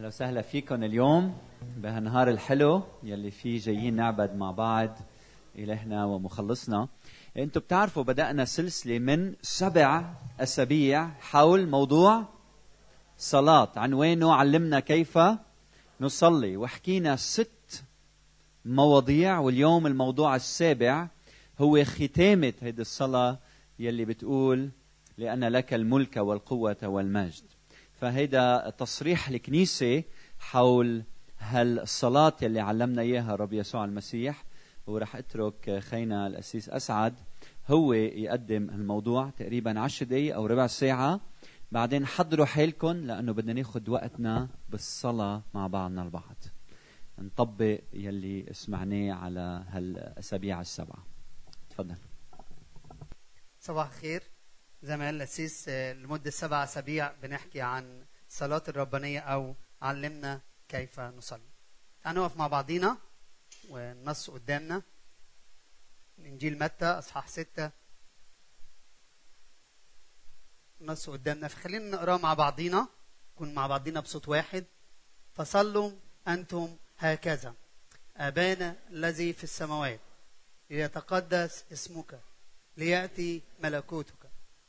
أهلا وسهلا فيكم اليوم بهالنهار الحلو يلي فيه جايين نعبد مع بعض إلهنا ومخلصنا. أنتم بتعرفوا بدأنا سلسلة من سبع أسابيع حول موضوع صلاة. عنوانه علمنا كيف نصلي. وحكينا ست مواضيع واليوم الموضوع السابع هو ختامة هذه الصلاة يلي بتقول لأن لك الملك والقوة والمجد. فهيدا تصريح الكنيسة حول هالصلاة اللي علمنا إياها الرب يسوع المسيح. ورح أترك خينا الأسيس أسعد. هو يقدم الموضوع تقريبا عشر دقايق أو ربع ساعة. بعدين حضروا حالكم لأنه بدنا ناخد وقتنا بالصلاة مع بعضنا البعض. نطبق يلي سمعناه على هالأسابيع السبعة. تفضل. صباح الخير. زي ما قال الأسيس لمدة سبع أسابيع بنحكي عن الصلاة الربانية أو علمنا كيف نصلي. تعالوا نقف مع بعضينا والنص قدامنا. إنجيل متى أصحاح ستة. النص قدامنا. فخلينا نقراه مع بعضينا نكون مع بعضينا بصوت واحد. فصلوا أنتم هكذا. أبانا الذي في السماوات ليتقدس اسمك ليأتي ملكوتك.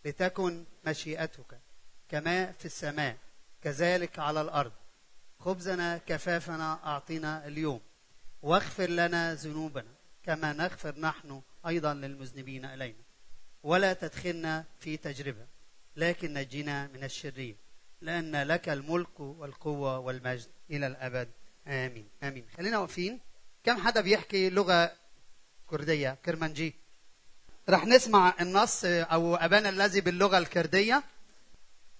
لتكن مشيئتك كما في السماء كذلك على الأرض. خبزنا كفافنا اعطنا اليوم. واغفر لنا ذنوبنا كما نغفر نحن أيضا للمذنبين إلينا. ولا تدخلنا في تجربة لكن نجينا من الشرير لأن لك الملك والقوة والمجد إلى الأبد. آمين. آمين. خلينا واقفين. كم حدا بيحكي لغة كردية؟ كرمنجي رح نسمع النص أو ابانا الذي باللغة الكردية.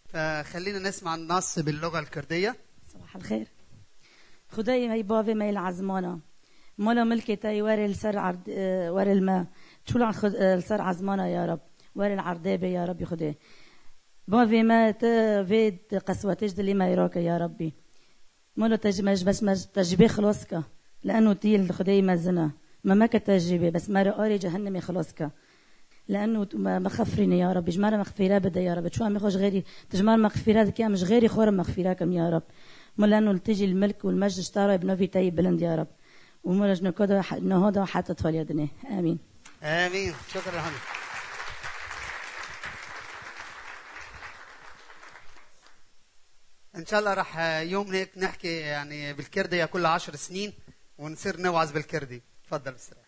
فخلينا نسمع النص باللغة الكردية. صباح الخير. خدای می باوی میل عزمانا. مالا ملكي تاي ور السر عرض ور الماء. شو عن خد السر عزمانا يا رب؟ ور العردابه يا ربي خدي باوي ما تفيد قسوة تجدلي ما يراك يا ربي. مالا تجمج بس مج تجبي خلاصك لأنه تيل خدي مزنا ما ما كتجربة بس ما رأي جهنم خلاصك لأنه مغفرني يا رب جمال مغفرة بدا يا رب. شو عم يخرج غيري؟ تجمال مغفرة كي مش غيري خور مغفراكم يا رب. مو لأنه تجي الملك والمجد اشترى بنوفي طيب بلند يا رب. ومولج نكودا نهودا حتى تفعل يدني آمين. آمين. شكرا لهم إن شاء الله راح يوم هيك نحكي يعني بالكردي كل عشر سنين ونصير نوعظ بالكردي. تفضل استريح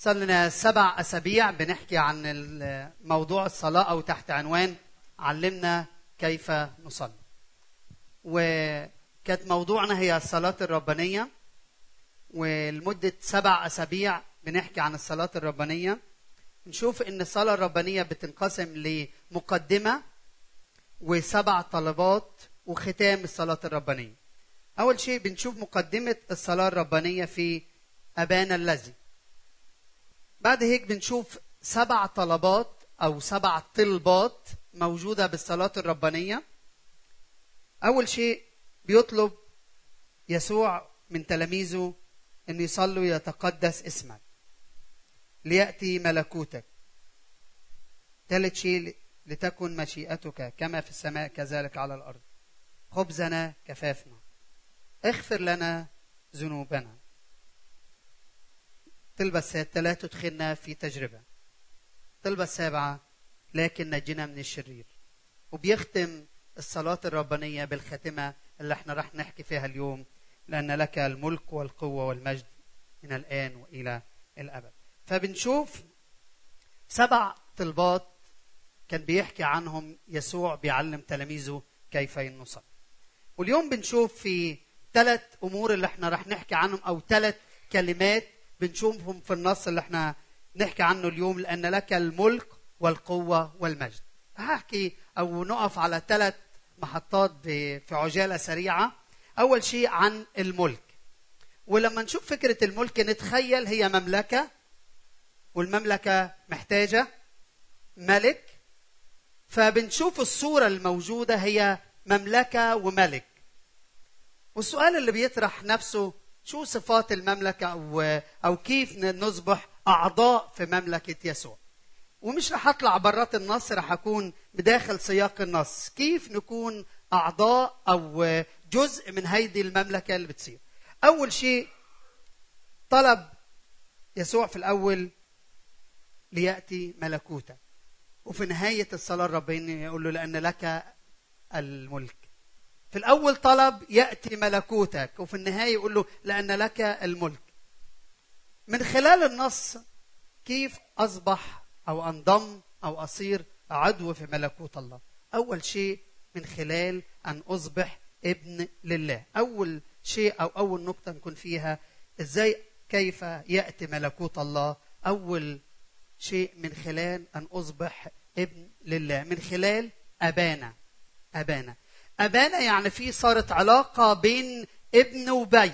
صار لنا سبع أسابيع بنحكي عن موضوع الصلاة أو تحت عنوان علمنا كيف نصلي. وكانت موضوعنا هي الصلاة الربانية ولمده سبع أسابيع بنحكي عن الصلاة الربانية. نشوف إن الصلاة الربانية بتنقسم لمقدمة وسبع طلبات وختام الصلاة الربانية. أول شيء بنشوف مقدمة الصلاة الربانية في ابانا الذي بعد هيك بنشوف سبع طلبات أو سبع طلبات موجودة بالصلاة الربانية. أول شيء بيطلب يسوع من تلاميذه ان يصلوا يتقدس اسمك. ليأتي ملكوتك. ثالث شيء لتكن مشيئتك كما في السماء كذلك على الأرض. خبزنا كفافنا. اغفر لنا ذنوبنا. طلبة السادسة لا تدخلنا في تجربة. طلبة السابعة لكن نجنا من الشرير. وبيختم الصلاة الربانية بالخاتمة اللي إحنا راح نحكي فيها اليوم لأن لك الملك والقوة والمجد من الآن وإلى الأبد. فبنشوف سبع طلبات كان بيحكي عنهم يسوع بيعلم تلاميذه كيف ينصل واليوم بنشوف في ثلاث أمور اللي إحنا راح نحكي عنهم أو ثلاث كلمات بنشوفهم في النص اللي إحنا نحكي عنه اليوم لأن لك الملك والقوة والمجد. هحكي أو نقف على ثلاث محطات في عجالة سريعة. أول شيء عن الملك. ولما نشوف فكرة الملك نتخيل هي مملكة والمملكة محتاجة ملك. فبنشوف الصورة الموجودة هي مملكة وملك. والسؤال اللي بيطرح نفسه شو صفات المملكة أو أو كيف نصبح أعضاء في مملكة يسوع؟ ومش رح أطلع برات النص رح أكون بداخل سياق النص. كيف نكون أعضاء أو جزء من هيدي المملكة اللي بتصير؟ أول شيء طلب يسوع في الأول ليأتي ملكوتك وفي نهاية الصلاة الربانيه يقول له لأن لك الملك. في الأول طلب يأتي ملكوتك وفي النهاية يقول له لأن لك الملك. من خلال النص كيف أصبح أو أنضم أو أصير عضو في ملكوت الله؟ أول شيء من خلال أن أصبح ابن لله. أول شيء أو أول نقطة نكون فيها إزاي كيف يأتي ملكوت الله؟ أول شيء من خلال أن أصبح ابن لله. من خلال أبانا. أبانا. ابانا يعني في صارت علاقة بين ابن وبي.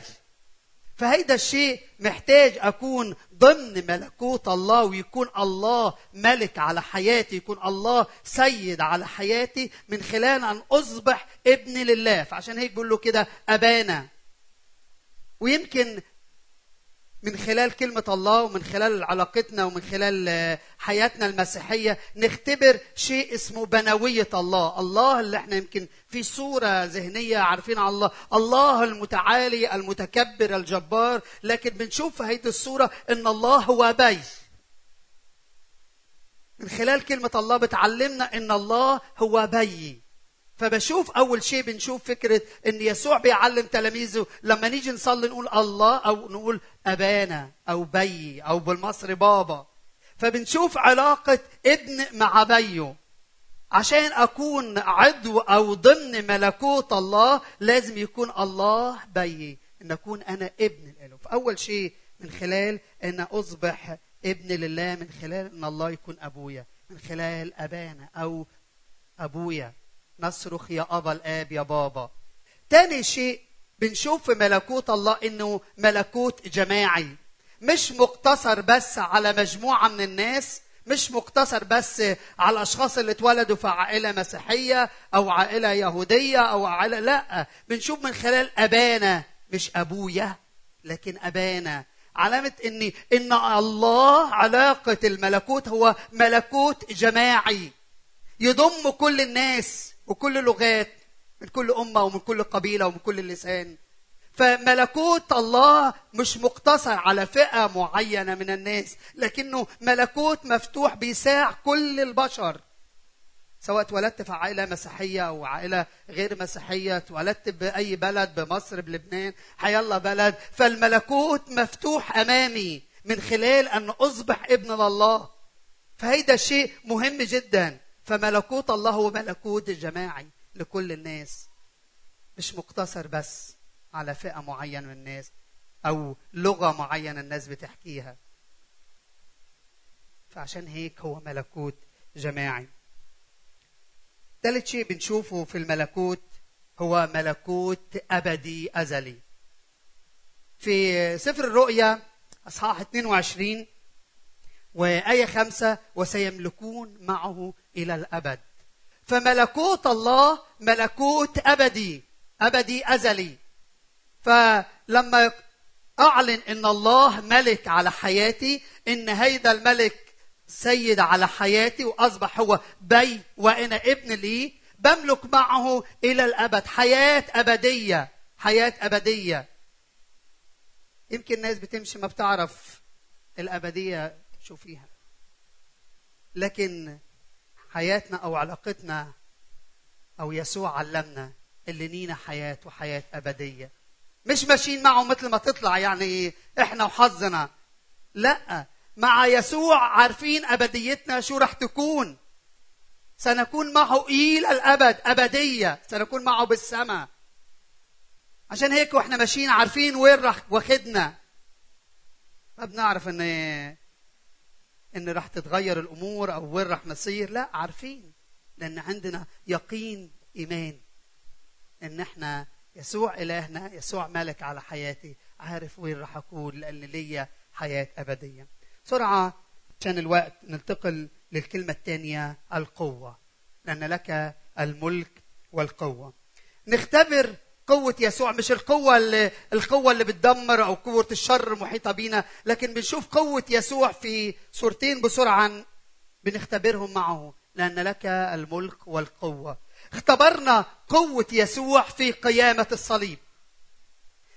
فهيدا الشيء محتاج أكون ضمن ملكوت الله ويكون الله ملك على حياتي يكون الله سيد على حياتي من خلال أن أصبح ابن لله. فعشان هيك بقول له كده أبانا. ويمكن من خلال كلمة الله ومن خلال علاقتنا ومن خلال آه، حياتنا المسيحية نختبر شيء اسمه بنوية الله. الله اللي إحنا يمكن في صورة ذهنية عارفين على الله. الله المتعالي المتكبر الجبار. لكن بنشوف في هذه الصورة إن الله هو بي. من خلال كلمة الله بتعلمنا إن الله هو بي. فبشوف أول شيء بنشوف فكرة إن يسوع بيعلم تلاميذه لما نيجي نصلي نقول الله أو نقول أبانا أو بي أو بالمصري بابا. فبنشوف علاقة ابن مع بيه عشان أكون عضو أو ضمن ملكوت الله لازم يكون الله بي. إن أكون أنا ابن له. فأول شيء من خلال إن أصبح ابن لله من خلال إن الله يكون أبويا. من خلال أبانا أو أبويا. نصرخ يا أبا الآب يا بابا. تاني شيء بنشوف في ملكوت الله إنه ملكوت جماعي. مش مقتصر بس على مجموعة من الناس مش مقتصر بس على الأشخاص اللي اتولدوا في عائلة مسيحية أو عائلة يهودية أو عائلة لأ بنشوف من خلال أبانا مش أبويا لكن أبانا. علامة إن إن الله علاقة الملكوت هو ملكوت جماعي. يضم كل الناس. وكل لغات من كل أمة ومن كل قبيلة ومن كل لسان. فملكوت الله مش مقتصر على فئة معينة من الناس لكنه ملكوت مفتوح بيساع كل البشر. سواء اتولدت في عائلة مسيحية أو عائلة غير مسيحية اتولدت بأي بلد بمصر بلبنان حيالله بلد. فالملكوت مفتوح أمامي من خلال أن أصبح ابن لله. فهيدا شيء مهم جدا. فملكوت الله هو ملكوت جماعي لكل الناس. مش مقتصر بس على فئة معينة من الناس أو لغة معينة الناس بتحكيها. فعشان هيك هو ملكوت جماعي. ثالث شيء بنشوفه في الملكوت هو ملكوت أبدي أزلي. في سفر الرؤيا أصحاح 22 وآية خمسة وسيملكون معه إلى الأبد. فملكوت الله ملكوت أبدي أبدي أزلي. فلما أعلن أن الله ملك على حياتي أن هيدا الملك سيد على حياتي وأصبح هو بي وأنا ابن لي بملك معه إلى الأبد. حياة أبدية حياة أبدية. يمكن الناس بتمشي ما بتعرف الأبدية شو فيها لكن حياتنا أو علاقتنا أو يسوع علمنا اللي لينا حياة وحياة أبدية. مش ماشيين معه مثل ما تطلع يعني إحنا وحظنا. لا مع يسوع عارفين أبديتنا شو رح تكون. سنكون معه إلى الأبد أبدية. سنكون معه بالسماء. عشان هيك وإحنا ماشيين عارفين وين رح واخدنا. ما بنعرف إن إن راح تتغير الأمور أو وين راح نصير. لا عارفين لأن عندنا يقين إيمان. إن إحنا يسوع إلهنا يسوع ملك على حياتي. عارف وين راح أكون لأن ليا حياة أبدية. بسرعة عشان الوقت ننتقل للكلمة الثانية القوة. لأن لك الملك والقوة. نختبر قوة يسوع مش القوة اللي القوة اللي بتدمر أو قوة الشر محيطة بينا لكن بنشوف قوة يسوع في صورتين بسرعة بنختبرهم معه لأن لك الملك والقوة. اختبرنا قوة يسوع في قيامة الصليب.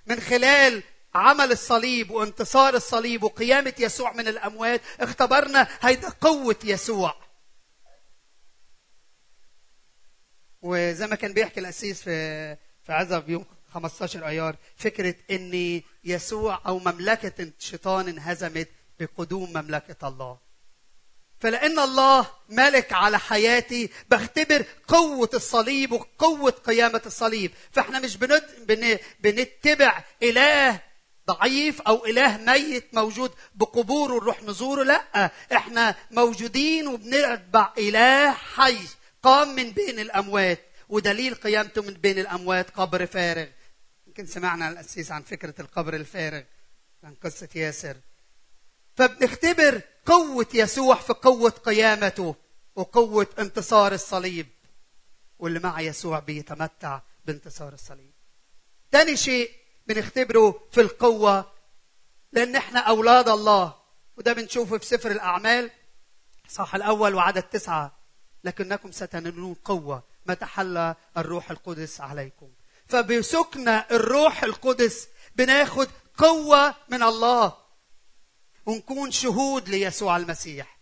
من خلال عمل الصليب وانتصار الصليب وقيامة يسوع من الأموات اختبرنا هيدا قوة يسوع. وزي ما كان بيحكي الأسيس في في عزب يوم 15 أيار فكرة ان يسوع أو مملكة الشيطان انهزمت بقدوم مملكة الله. فلأن الله ملك على حياتي بختبر قوة الصليب وقوة قيامة الصليب. فإحنا مش بند... بن... بنتبع إله ضعيف أو إله ميت موجود بقبوره نروح نزوره لأ. إحنا موجودين وبنتبع إله حي قام من بين الأموات. ودليل قيامته من بين الأموات قبر فارغ. يمكن سمعنا الأسيس عن فكرة القبر الفارغ عن قصة ياسر. فبنختبر قوة يسوع في قوة قيامته وقوة انتصار الصليب. واللي مع يسوع بيتمتع بانتصار الصليب. تاني شيء بنختبره في القوة لأن إحنا أولاد الله. وده بنشوفه في سفر الأعمال. صح الأول وعدد تسعة لكنكم ستنالون قوة. متى حل الروح القدس عليكم. فبسكن الروح القدس بناخد قوة من الله. ونكون شهود ليسوع المسيح.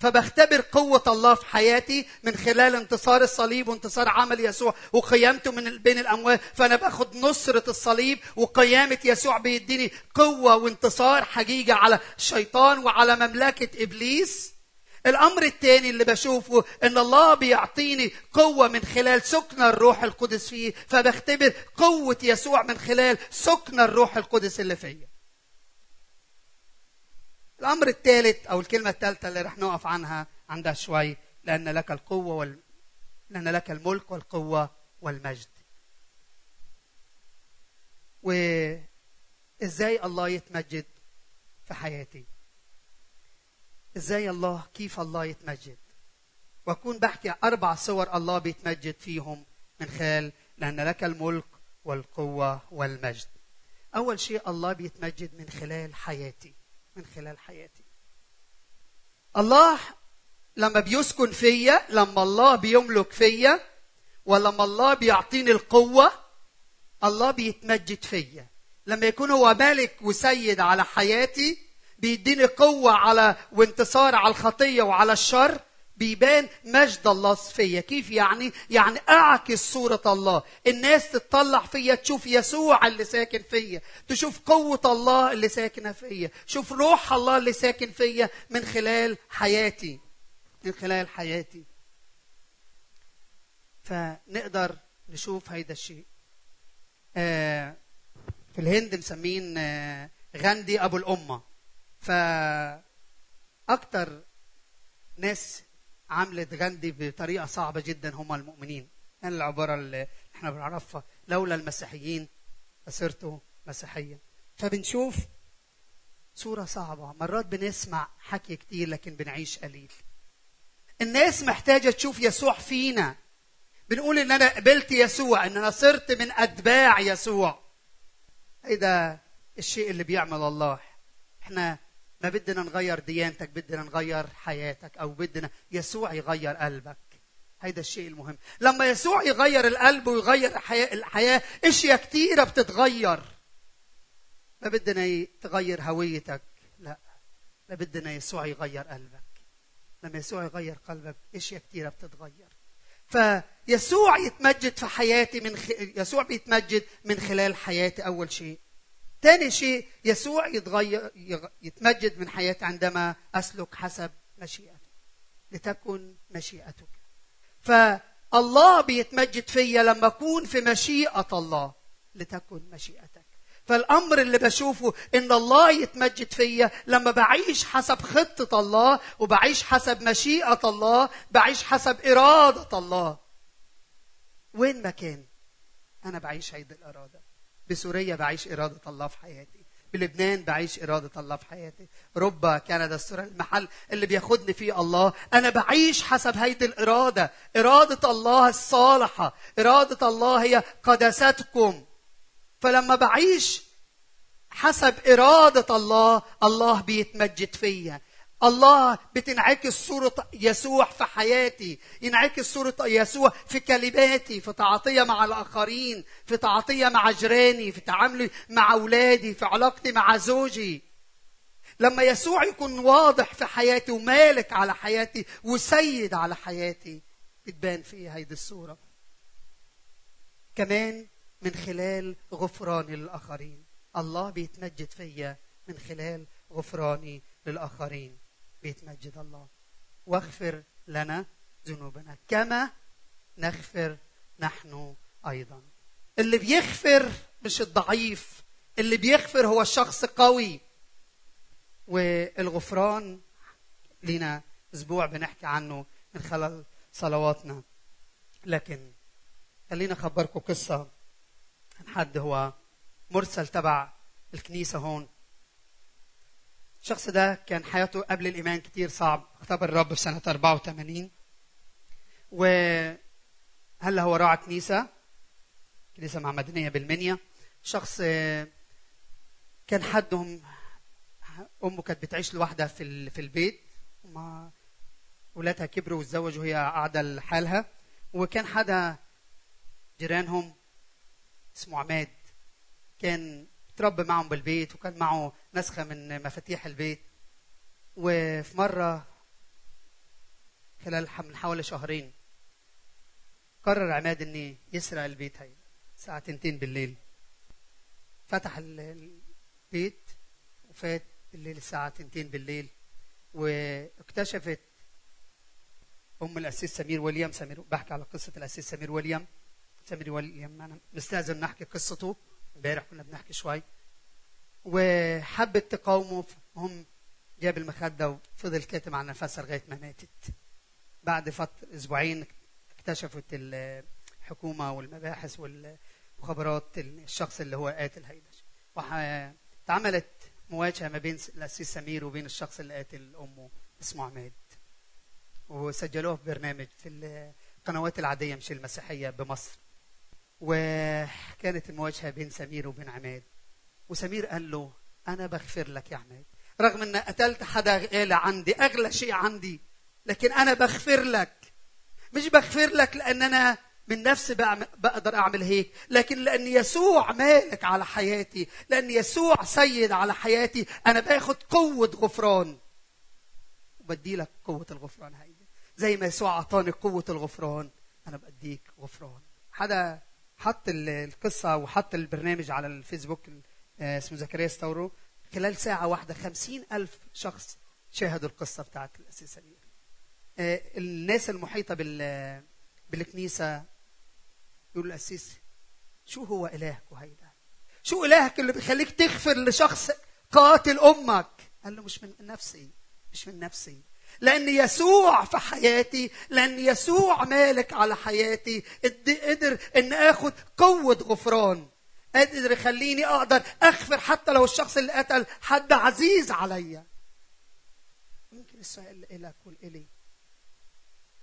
فبختبر قوة الله في حياتي من خلال انتصار الصليب وانتصار عمل يسوع وقيامته من بين الأموات فأنا باخد نصرة الصليب وقيامة يسوع بيديني قوة وانتصار حقيقي على الشيطان وعلى مملكة إبليس. الأمر الثاني اللي بشوفه إن الله بيعطيني قوة من خلال سكن الروح القدس فيه فبختبر قوة يسوع من خلال سكن الروح القدس اللي فيا. الأمر الثالث أو الكلمة الثالثه اللي رح نقف عنها عندها شوي لأن لك القوة وال... لأن لك الملك والقوة والمجد. وإزاي الله يتمجد في حياتي؟ إزاي الله؟ كيف الله يتمجد؟ وأكون بحكي أربع صور الله بيتمجد فيهم من خلال لأن لك الملك والقوة والمجد. أول شيء الله بيتمجد من خلال حياتي من خلال حياتي. الله لما بيسكن فيا لما الله بيملك فيا ولما الله بيعطيني القوة الله بيتمجد فيا. لما يكون هو ملك وسيد على حياتي بيديني قوة على وانتصار على الخطية وعلى الشر بيبان مجد الله فيا. كيف يعني؟ يعني أعكس صورة الله. الناس تطلع فيا تشوف يسوع اللي ساكن فيا تشوف قوة الله اللي ساكنة فيا شوف روح الله اللي ساكن فيا من خلال حياتي من خلال حياتي. فنقدر نشوف هيدا الشيء. آه في الهند مسمين آه غاندي أبو الأمة. فأكتر ناس عملت غاندي بطريقة صعبة جدا هم المؤمنين. يعني العبارة اللي إحنا بنعرفها. لولا المسيحيين لصرتوا مسيحيا. فبنشوف صورة صعبة. مرات بنسمع حكي كتير لكن بنعيش قليل. الناس محتاجة تشوف يسوع فينا. بنقول إن أنا قبلت يسوع إن أنا صرت من أتباع يسوع. هيدا الشيء اللي بيعمل الله. إحنا ما بدنا نغير ديانتك بدنا نغير حياتك أو بدنا يسوع يغير قلبك. هيدا الشيء المهم. لما يسوع يغير القلب ويغير الحياة, الحياة إشياء كتيرة بتتغير. ما بدنا تغير هويتك لا. ما بدنا يسوع يغير قلبك. لما يسوع يغير قلبك إشياء كتيرة بتتغير. فيسوع يتمجد في حياتي من خ... يسوع بيتمجد من خلال حياتي أول شيء. ثاني شيء يسوع يتغير يتمجد من حياتي عندما أسلك حسب مشيئته لتكن مشيئتك. فالله بيتمجد فيا لما أكون في مشيئة الله لتكن مشيئتك. فالأمر اللي بشوفه إن الله يتمجد فيا لما بعيش حسب خطة الله وبعيش حسب مشيئة الله بعيش حسب إرادة الله. وين ما كان أنا بعيش هيدي الإرادة. بسوريا بعيش إرادة الله في حياتي. بلبنان بعيش إرادة الله في حياتي. ربا كندا السورة المحل اللي بياخدني فيه الله. أنا بعيش حسب هيدي الإرادة. إرادة الله الصالحة. إرادة الله هي قداستكم فلما بعيش حسب إرادة الله الله بيتمجد فيا. الله بتنعكس صورة يسوع في حياتي ينعكس صورة يسوع في كلماتي في تعاطية مع الآخرين في تعاطية مع جيراني في تعاملي مع أولادي في علاقتي مع زوجي. لما يسوع يكون واضح في حياتي ومالك على حياتي وسيد على حياتي بتبان في هيدي الصورة؟ كمان من خلال غفراني للآخرين. الله بيتمجد فيا من خلال غفراني للآخرين. بيتمجد الله. واغفر لنا ذنوبنا كما نغفر نحن أيضا. اللي بيغفر مش الضعيف اللي بيغفر هو الشخص قوي. والغفران لنا أسبوع بنحكي عنه من خلال صلواتنا. لكن خلينا أخبركم قصة. عن حد هو مرسل تبع الكنيسة هون. الشخص ده كان حياته قبل الإيمان كتير صعب. اختبر الرب في سنة 84 وهلا هو راعي كنيسة كنيسة معمدانيه بالمنيا. شخص كان حدهم أمه كانت بتعيش لوحدها في في البيت. وما ولادها كبروا وتزوجوا وهي قاعدة لحالها. وكان حدا جيرانهم اسمه عماد. كان تربى معهم بالبيت وكان معه نسخة من مفاتيح البيت. وفي مرة خلال من حوالي شهرين قرر عماد إني يسرق البيت هاي الساعة 2 بالليل. فتح البيت وفات بالليل الساعة 2 بالليل واكتشفت أم الأسيس سمير وليم سمير بحكي على قصة الأسيس سمير وليم سمير وليم أنا مستأذن نحكي قصته. امبارح كنا بنحكي شوي. وحبت تقاومه هم جاب المخدة وفضل كاتم على نفسها لغاية ما ماتت. بعد فترة أسبوعين اكتشفت الحكومة والمباحث والمخابرات الشخص اللي هو قاتل هيدا اتعملت مواجهة ما بين الاسيس سمير وبين الشخص اللي قاتل أمه اسمه عماد. وسجلوه في برنامج في القنوات العادية مش المسيحية بمصر. وكانت المواجهة بين سمير وبين عماد. وسمير قال له أنا بغفر لك يا عماد. رغم إن قتلت حدا غالي عندي أغلى شيء عندي لكن أنا بغفر لك. مش بغفر لك لأن أنا من نفسي بقدر أعمل هيك لكن لأن يسوع مالك على حياتي لأن يسوع سيد على حياتي أنا باخد قوة غفران. وبدي لك قوة الغفران هيدي. زي ما يسوع أعطاني قوة الغفران أنا بديك غفران. حدا حط القصة وحط البرنامج على الفيسبوك آه، اسمه زكريا ستورو خلال ساعة واحدة خمسين ألف شخص شاهدوا القصة بتاعت الأسيس سمير آه، الناس المحيطة بالكنيسة يقول القسيس شو هو إلهك وهيدا؟ شو إلهك اللي بيخليك تغفر لشخص قاتل أمك؟ قال له مش من نفسي مش من نفسي. لأن يسوع في حياتي لأن يسوع مالك على حياتي. قدر أن آخذ قوة غفران. قدر يخليني أقدر أغفر حتى لو الشخص اللي قتل حد عزيز عليا. ممكن السؤال لك ولإلي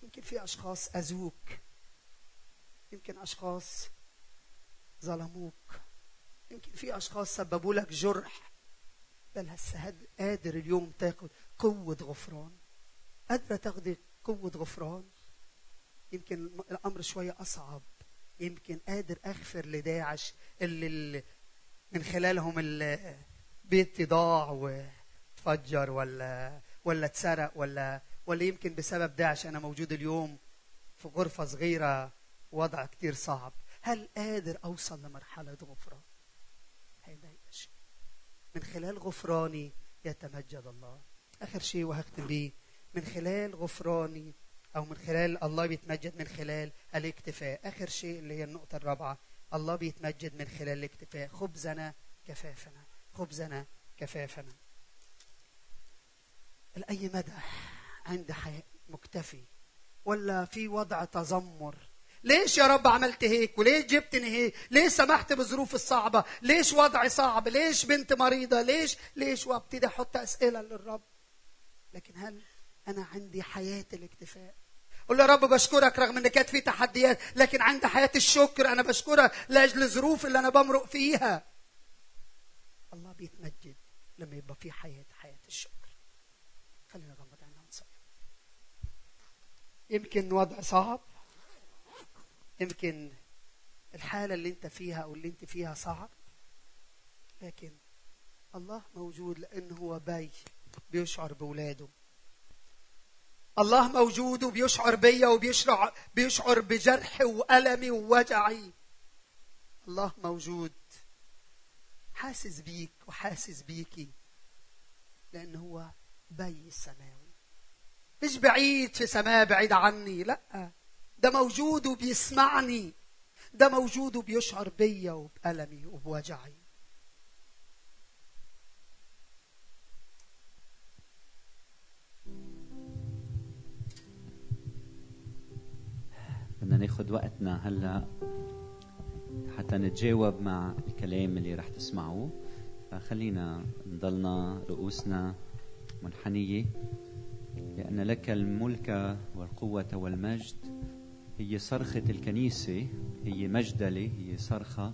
يمكن في أشخاص أذوك. يمكن أشخاص ظلموك. يمكن في أشخاص سببوا لك جرح. بل هسه قادر اليوم تاخذ قوة غفران. قادرة تاخذي قوة غفران. يمكن الأمر شوية أصعب. يمكن قادر أغفر لداعش اللي من خلالهم البيت ضاع وتفجر ولا ولا اتسرق ولا ولا يمكن بسبب داعش. أنا موجود اليوم في غرفة صغيرة وضع كتير صعب. هل قادر أوصل لمرحلة غفران؟ هيدا من خلال غفراني يتمجد الله. آخر شيء وهختم به من خلال غفراني أو من خلال الله بيتمجد من خلال الاكتفاء. آخر شيء اللي هي النقطة الرابعة الله بيتمجد من خلال الاكتفاء. خبزنا كفافنا خبزنا كفافنا. لأي مدى؟ عند حياة مكتفي. ولا في وضع تذمر؟ ليش يا رب عملت هيك؟ وليش جبتني هيك؟ ليش سمحت بظروف الصعبة؟ ليش وضعي صعب؟ ليش بنت مريضة؟ ليش؟ ليش وابتدي أحط أسئلة للرب؟ لكن هل أنا عندي حياة الاكتفاء. قول يا رب بشكرك رغم إن كانت في تحديات لكن عندي حياة الشكر. أنا بشكرك لأجل الظروف اللي أنا بمرق فيها. الله بيتمجد لما يبقى في حياة حياة الشكر. خلينا نغمض عيننا ونصلي يمكن وضع صعب. يمكن الحالة اللي أنت فيها أو اللي أنت فيها صعب. لكن الله موجود لأنه هو بي بيشعر بولاده. الله موجود وبيشعر بيا وبيشعر بيشعر بجرحي وألمي ووجعي. الله موجود. حاسس بيك وحاسس بيكي. لأنه هو بي السماوي مش بعيد في سماء بعيد عني. لا. ده موجود وبيسمعني. ده موجود وبيشعر بيا وبألمي وبوجعي. بدنا ناخذ وقتنا هلا حتى نتجاوب مع الكلام اللي رح تسمعوه. فخلينا نضلنا رؤوسنا منحنية لأن لك الملك والقوة والمجد. هي صرخة الكنيسة هي مجدلة هي صرخة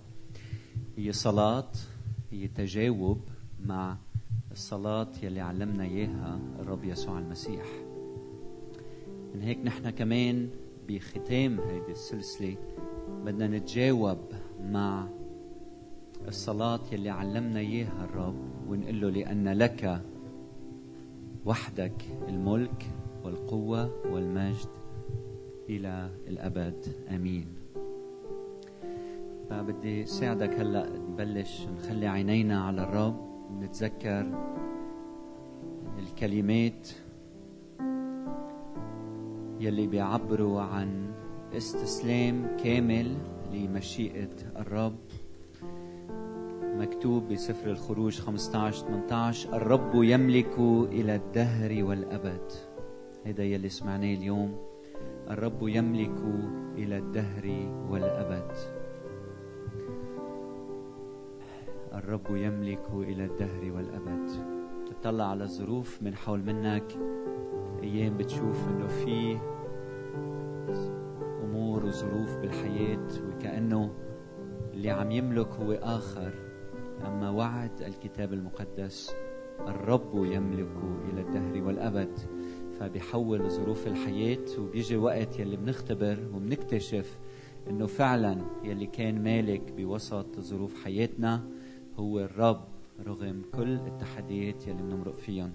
هي صلاة هي تجاوب مع الصلاة يلي علمنا إياها الرب يسوع المسيح. من هيك نحن كمان بختام هذه السلسلة. بدنا نتجاوب مع الصلاة يلي علمنا إياها الرب ونقول له لأن لك وحدك الملك والقوة والمجد إلى الأبد. آمين. فبدي ساعدك هلأ نبلش نخلي عينينا على الرب نتذكر الكلمات يلي بيعبروا عن استسلام كامل لمشيئة الرب. مكتوب بسفر الخروج 15 18 الرب يملك إلى الدهر والأبد. هذا يلي سمعناه اليوم. الرب يملك إلى الدهر والأبد. الرب يملك إلى الدهر والأبد. تطلع على الظروف من حول منك. أيام بتشوف إنه في أمور وظروف بالحياة وكأنه اللي عم يملك هو آخر. أما وعد الكتاب المقدس الرب يملك إلى الدهر والأبد فبيحول ظروف الحياة وبيجي وقت يلي بنختبر وبنكتشف إنه فعلا يلي كان مالك بوسط ظروف حياتنا هو الرب رغم كل التحديات يلي بنمرق فيهم.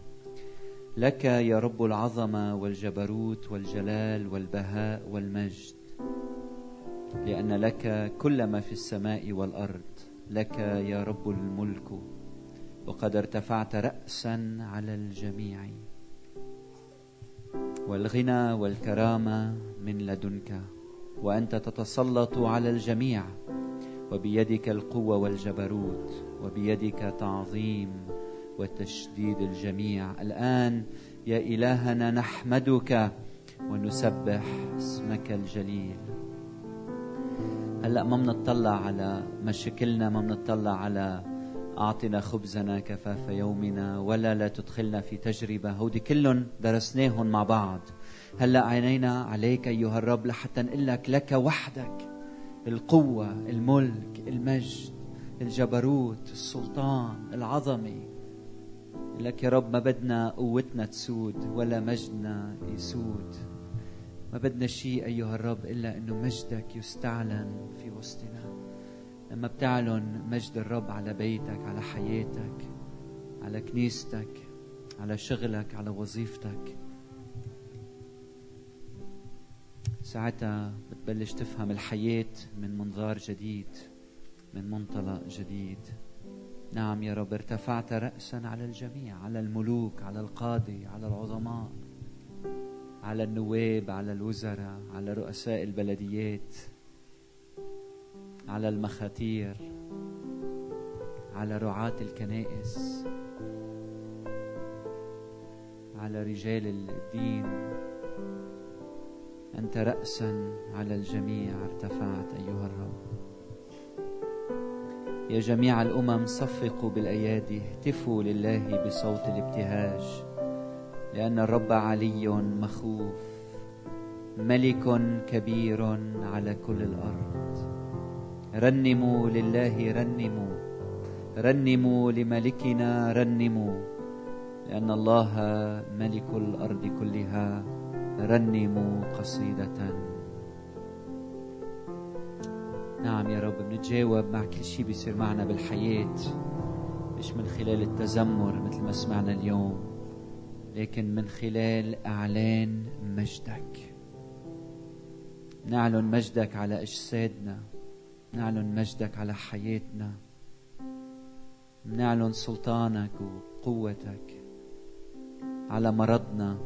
لك يا رب العظمة والجبروت والجلال والبهاء والمجد لأن لك كل ما في السماء والأرض لك يا رب الملك وقد ارتفعت راسا على الجميع. والغنى والكرامة من لدنك وأنت تتسلط على الجميع وبيدك القوة والجبروت وبيدك تعظيم وتشديد الجميع. الآن يا إلهنا نحمدك ونسبح اسمك الجليل. هلأ ما بنطلع على مشاكلنا ما بنطلع على أعطنا خبزنا كفاف يومنا ولا لا تدخلنا في تجربة. هودي كلهم درسناهم مع بعض. هلأ عينينا عليك أيها الرب لحتى نقول لك لك وحدك. القوة الملك المجد الجبروت السلطان العظمة. لك يا رب ما بدنا قوتنا تسود ولا مجدنا يسود. ما بدنا شيء أيها الرب إلا أنه مجدك يستعلن في وسطنا. لما بتعلن مجد الرب على بيتك على حياتك على كنيستك على شغلك على وظيفتك. ساعتها بتبلش تفهم الحياة من منظار جديد من منطلق جديد. نعم يا رب ارتفعت رأسا على الجميع على الملوك على القادة على العظماء على النواب على الوزراء على رؤساء البلديات على المخاتير على رعاة الكنائس على رجال الدين. أنت رأسا على الجميع ارتفعت أيها الرب. يا جميع الأمم صفقوا بالأيادي اهتفوا لله بصوت الابتهاج. لأن الرب علي مخوف ملك كبير على كل الأرض. رنموا لله رنموا. رنموا لملكنا رنموا. لأن الله ملك الأرض كلها رنموا قصيدة. نعم يا رب بنتجاوب مع كل شيء بيصير معنا بالحياة مش من خلال التذمر مثل ما سمعنا اليوم لكن من خلال إعلان مجدك. نعلن مجدك على أجسادنا نعلن مجدك على حياتنا نعلن سلطانك وقوتك على مرضنا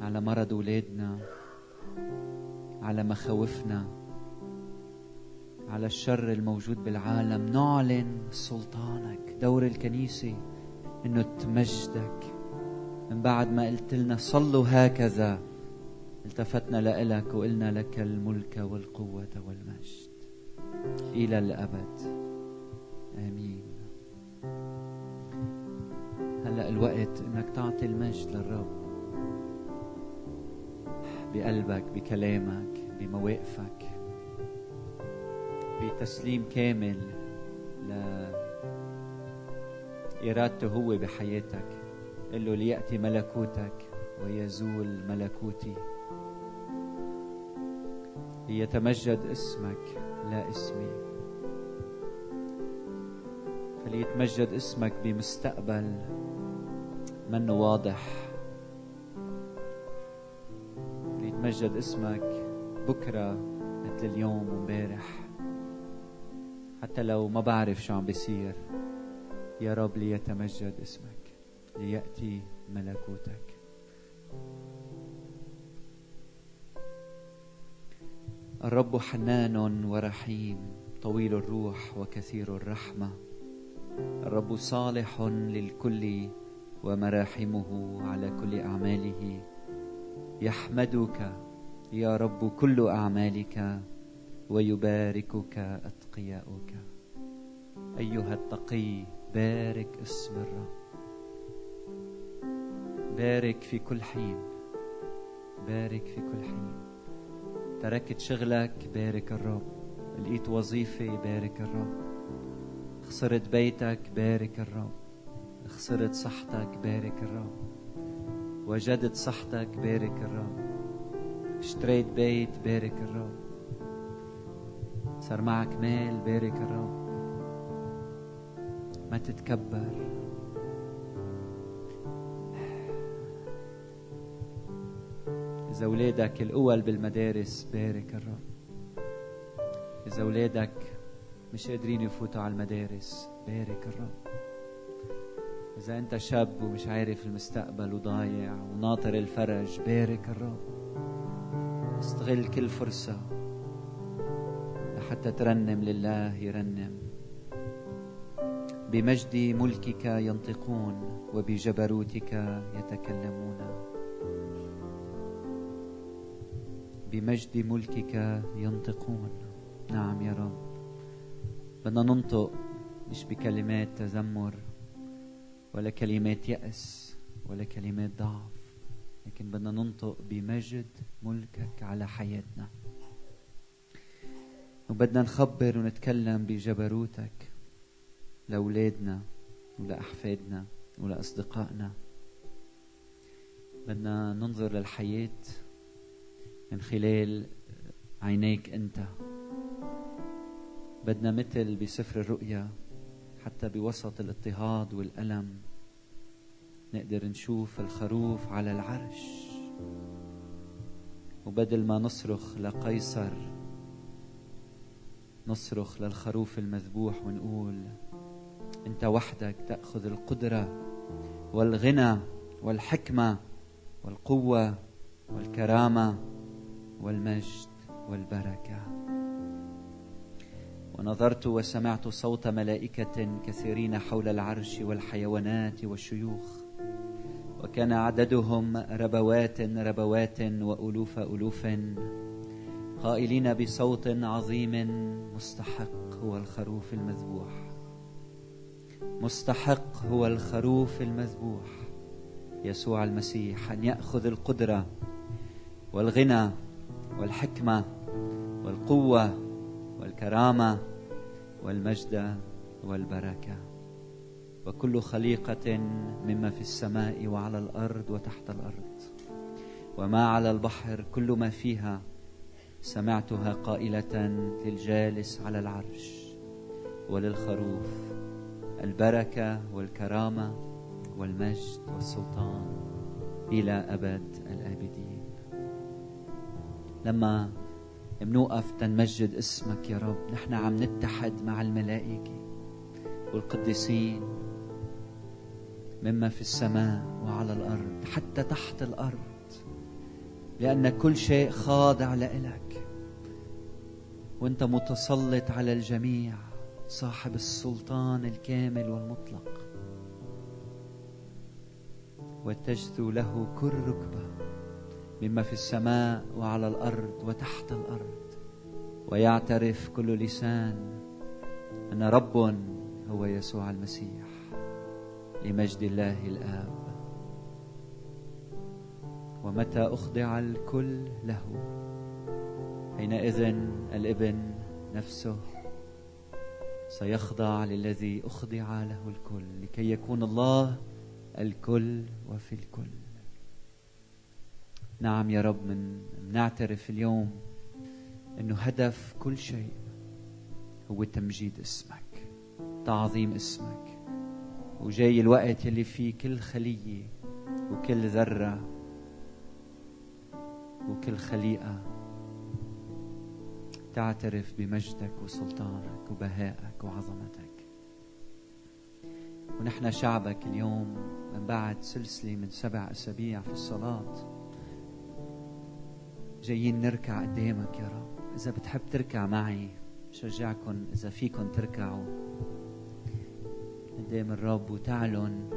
على مرض أولادنا على مخاوفنا. على الشر الموجود بالعالم. نعلن سلطانك دور الكنيسة إنه تمجدك. من بعد ما قلت لنا صلوا هكذا التفتنا لإلك وقلنا لك الملك والقوة والمجد إلى الأبد. آمين. هلأ الوقت إنك تعطي المجد للرب. بقلبك بكلامك بمواقفك. بتسليم كامل لإرادته هو بحياتك. قل له ليأتي ملكوتك ويزول ملكوتي. ليتمجد اسمك لا اسمي. فليتمجد اسمك بمستقبل منه واضح. ليتمجد اسمك بكرة مثل اليوم ومبارح حتى لو ما بعرف شو عم بيصير يا رب ليتمجد اسمك ليأتي ملكوتك. الرب حنان ورحيم طويل الروح وكثير الرحمة. الرب صالح للكل ومراحمه على كل أعماله. يحمدك يا رب كل أعمالك. ويباركك أتقياؤك. أيها التقي بارك اسم الرب بارك في كل حين. بارك في كل حين. تركت شغلك بارك الرب. لقيت وظيفة بارك الرب. خسرت بيتك بارك الرب. خسرت صحتك بارك الرب. وجدت صحتك بارك الرب. اشتريت بيت بارك الرب. صار معك مال بارك الرب. ما تتكبر. إذا أولادك الأول بالمدارس بارك الرب. إذا أولادك مش قادرين يفوتوا على المدارس بارك الرب. إذا أنت شاب ومش عارف المستقبل وضايع وناطر الفرج بارك الرب. استغل كل فرصة. لحتى ترنم لله يرنم بمجد ملكك ينطقون وبجبروتك يتكلمون. بمجد ملكك ينطقون. نعم يا رب. بدنا ننطق مش بكلمات تذمر ولا كلمات يأس ولا كلمات ضعف لكن بدنا ننطق بمجد ملكك على حياتنا. وبدنا نخبر ونتكلم بجبروتك لأولادنا ولأحفادنا ولأصدقائنا. بدنا ننظر للحياة من خلال عينيك أنت. بدنا مثل بسفر الرؤيا حتى بوسط الاضطهاد والألم. نقدر نشوف الخروف على العرش. وبدل ما نصرخ لقيصر نصرخ للخروف المذبوح ونقول أنت وحدك تأخذ القدرة والغنى والحكمة والقوة والكرامة والمجد والبركة. ونظرت وسمعت صوت ملائكة كثيرين حول العرش والحيوانات والشيوخ وكان عددهم ربوات ربوات وألوف ألوف. قائلين بصوت عظيم مستحق هو الخروف المذبوح. مستحق هو الخروف المذبوح. يسوع المسيح أن يأخذ القدرة والغنى والحكمة والقوة والكرامة والمجد والبركة. وكل خليقة مما في السماء وعلى الأرض وتحت الأرض. وما على البحر كل ما فيها سمعتها قائلة للجالس على العرش وللخروف البركة والكرامة والمجد والسلطان إلى أبد الآبدين. لما منوقف تنمجد اسمك يا رب نحن عم نتحد مع الملائكة والقديسين مما في السماء وعلى الأرض حتى تحت الأرض. لأن كل شيء خاضع لإلك. وأنت متسلط على الجميع صاحب السلطان الكامل والمطلق. وتجثو له كل ركبة مما في السماء وعلى الأرض وتحت الأرض. ويعترف كل لسان أن رب هو يسوع المسيح لمجد الله الآب. ومتى أخضع الكل له؟ حينئذ الإبن نفسه سيخضع للذي أخضع له الكل لكي يكون الله الكل وفي الكل. نعم يا رب من نعترف اليوم إنه هدف كل شيء هو تمجيد اسمك تعظيم اسمك وجاي الوقت يلي فيه كل خلية وكل ذرة وكل خليقه تعترف بمجدك وسلطانك وبهائك وعظمتك. ونحن شعبك اليوم من بعد سلسلة من سبع أسابيع في الصلاة. جايين نركع قدامك يا رب. إذا بتحب تركع معي بشجعكم إذا فيكم تركعوا. قدام الرب وتعلن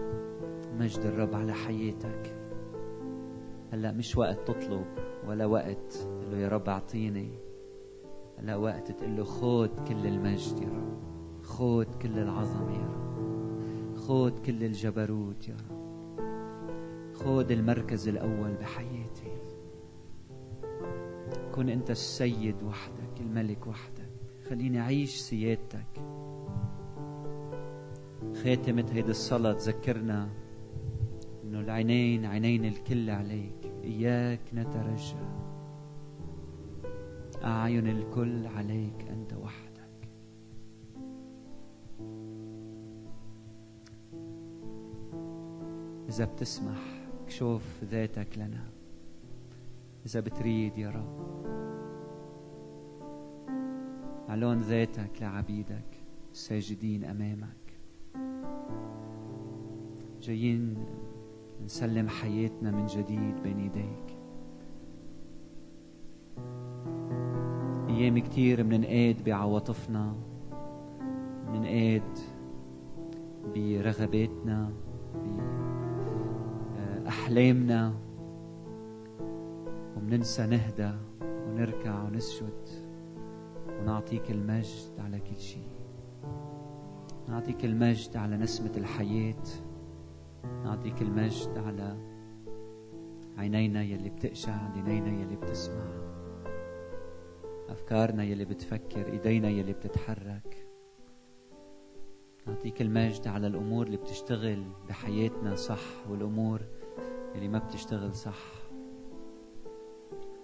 مجد الرب على حياتك. هلأ مش وقت تطلب. ولا وقت تقول له يا رب أعطيني. هلا وقت تقول له خود كل المجد يا رب. خود كل العظمه يا رب. خود كل الجبروت يا رب. خود المركز الأول بحياتي. كن أنت السيد وحدك الملك وحدك. خليني أعيش سيادتك. خاتمة هيدي الصلاة تذكرنا إنه العينين عينين الكل عليك. إياك نترجى أعين الكل عليك أنت وحدك. إذا بتسمح كشوف ذاتك لنا. إذا بتريد يا رب. علون ذاتك لعبيدك الساجدين أمامك. جايين نسلم حياتنا من جديد بين يديك أيام كتير مننقاد بعواطفنا مننقاد برغباتنا بأحلامنا ومننسى نهدى ونركع ونسجد ونعطيك المجد على كل شيء. نعطيك المجد على نسمة الحياة. نعطيك المجد على عينينا يلي بتقشع عينينا يلي بتسمع أفكارنا يلي بتفكر إيدينا يلي بتتحرك. نعطيك المجد على الأمور اللي بتشتغل بحياتنا صح والأمور اللي ما بتشتغل صح.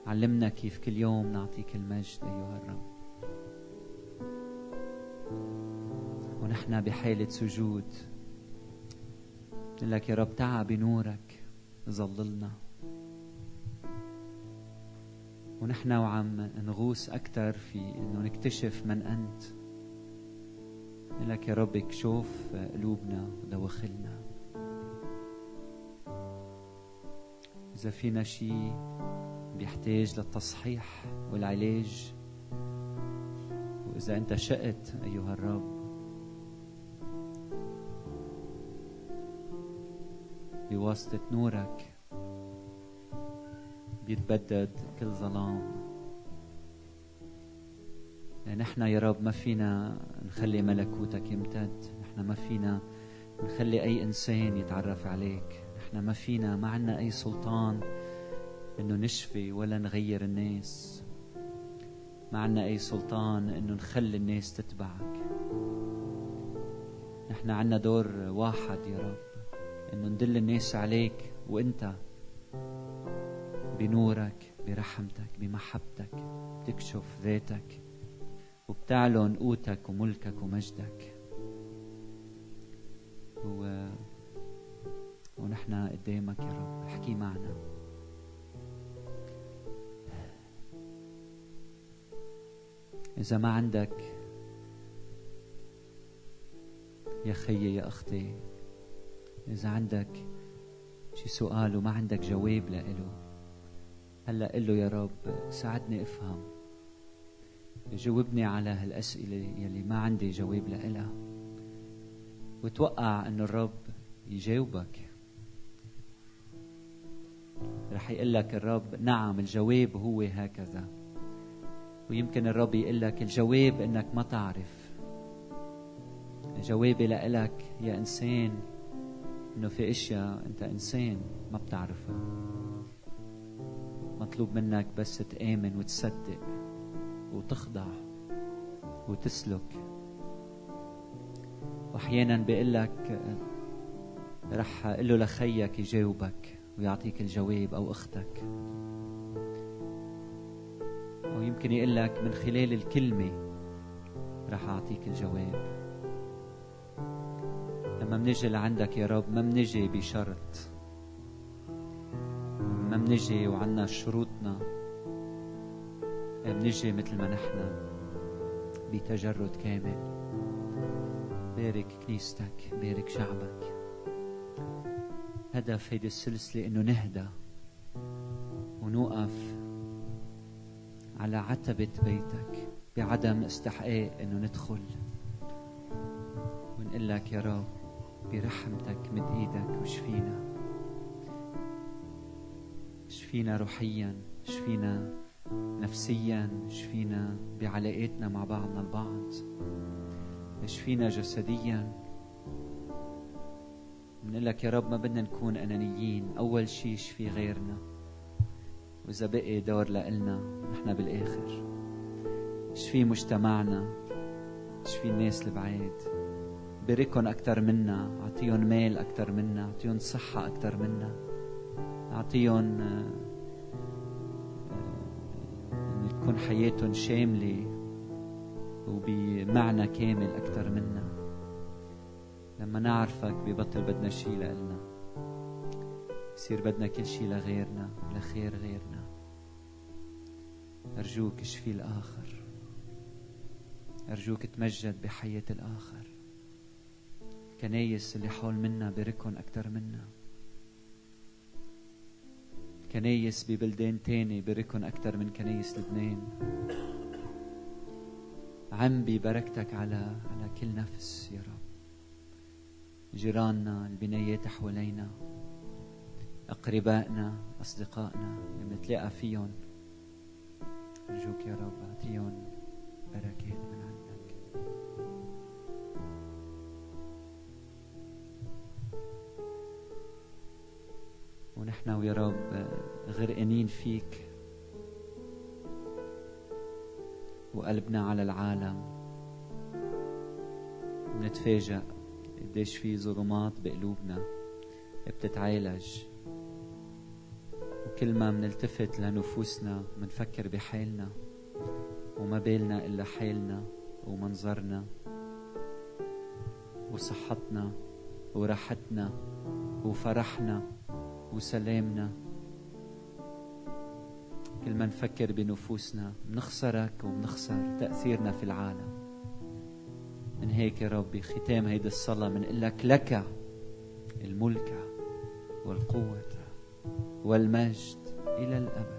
علمنا كيف كل يوم نعطيك المجد أيها الرب. ونحن بحالة سجود. نقول لك يا رب تعا بنورك ظللنا. ونحن وعم نغوص أكثر في إنه نكتشف من أنت. نقول لك يا رب اكشوف قلوبنا ودواخلنا. إذا فينا شيء بيحتاج للتصحيح والعلاج وإذا أنت شئت أيها الرب بواسطة نورك. بيتبدد كل ظلام. نحن يا رب ما فينا نخلي ملكوتك يمتد. نحن ما فينا نخلي أي إنسان يتعرف عليك. نحن ما فينا ما عنا أي سلطان إنه نشفي ولا نغير الناس. ما عنا أي سلطان إنه نخلي الناس تتبعك. نحن عنا دور واحد يا رب. انه ندل الناس عليك وانت بنورك برحمتك بمحبتك بتكشف ذاتك وبتعلن قوتك وملكك ومجدك. و... ونحن قدامك يا رب. احكي معنا. إذا ما عندك يا خيي يا أختي إذا عندك شي سؤال وما عندك جواب لإله هلأ قل له يا رب ساعدني أفهم. جاوبني على هالأسئلة يلي ما عندي جواب لإلها وتوقع أنه الرب يجاوبك. رح يقول لك الرب نعم الجواب هو هكذا. ويمكن الرب يقول لك الجواب إنك ما تعرف. جوابي لك يا إنسان إنه في أشياء أنت إنسان ما بتعرفها. مطلوب منك بس تآمن وتصدق وتخضع وتسلك. واحيانا بيقول لك رح أقول له لخيك يجاوبك ويعطيك الجواب أو أختك. أو يمكن يقول لك من خلال الكلمة رح أعطيك الجواب. لما منجي لعندك يا رب ما منجي بشرط. ما منجي وعنا شروطنا. منجي مثل ما نحن بتجرد كامل. بارك كنيستك بارك شعبك. هدف هيدي السلسلة إنه نهدى ونوقف على عتبة بيتك بعدم استحقاق إنه ندخل. ونقول لك يا رب برحمتك مد إيدك وشفينا شفينا روحيا؟ شفينا نفسيا؟ شفينا بعلاقاتنا مع بعضنا البعض؟ شفينا جسديا؟ بنقول لك يا رب ما بدنا نكون أنانيين. أول شيء شفي غيرنا؟ وإذا بقي دور لنا نحن بالآخر. شفي مجتمعنا؟ شفي الناس البعيد باركهم أكثر منا أعطيهم مال أكثر منا أعطيهم صحة أكثر منا أعطيهم آه، آه، تكون حياتهم شاملة وبمعنى كامل أكثر منا. لما نعرفك ببطل بدنا شيء لإلنا بصير بدنا كل شيء لغيرنا لخير غيرنا. أرجوك اشفي الآخر أرجوك تمجد بحياة الآخر. الكنايس اللي حول منا باركهم أكثر منا. كنايس ببلدان تاني باركهم أكثر من كنايس لبنان. عم ببركتك على على كل نفس يا رب. جيراننا البنايات حوالينا أقربائنا أصدقائنا اللي بنتلاقى فيهم. أرجوك يا رب أعطيهم بركات من ونحن ويا رب غرقانين فيك. وقلبنا على العالم. بنتفاجأ قديش في ظلمات بقلوبنا بتتعالج. وكل ما منلتفت لنفوسنا منفكر بحالنا. وما بالنا إلا حالنا ومنظرنا وصحتنا وراحتنا وفرحنا. وسلامنا. كل ما نفكر بنفوسنا بنخسرك وبنخسر تأثيرنا في العالم. من هيك يا ربي ختام هيدي الصلاة بنقول لك لك الملك والقوة والمجد إلى الأبد.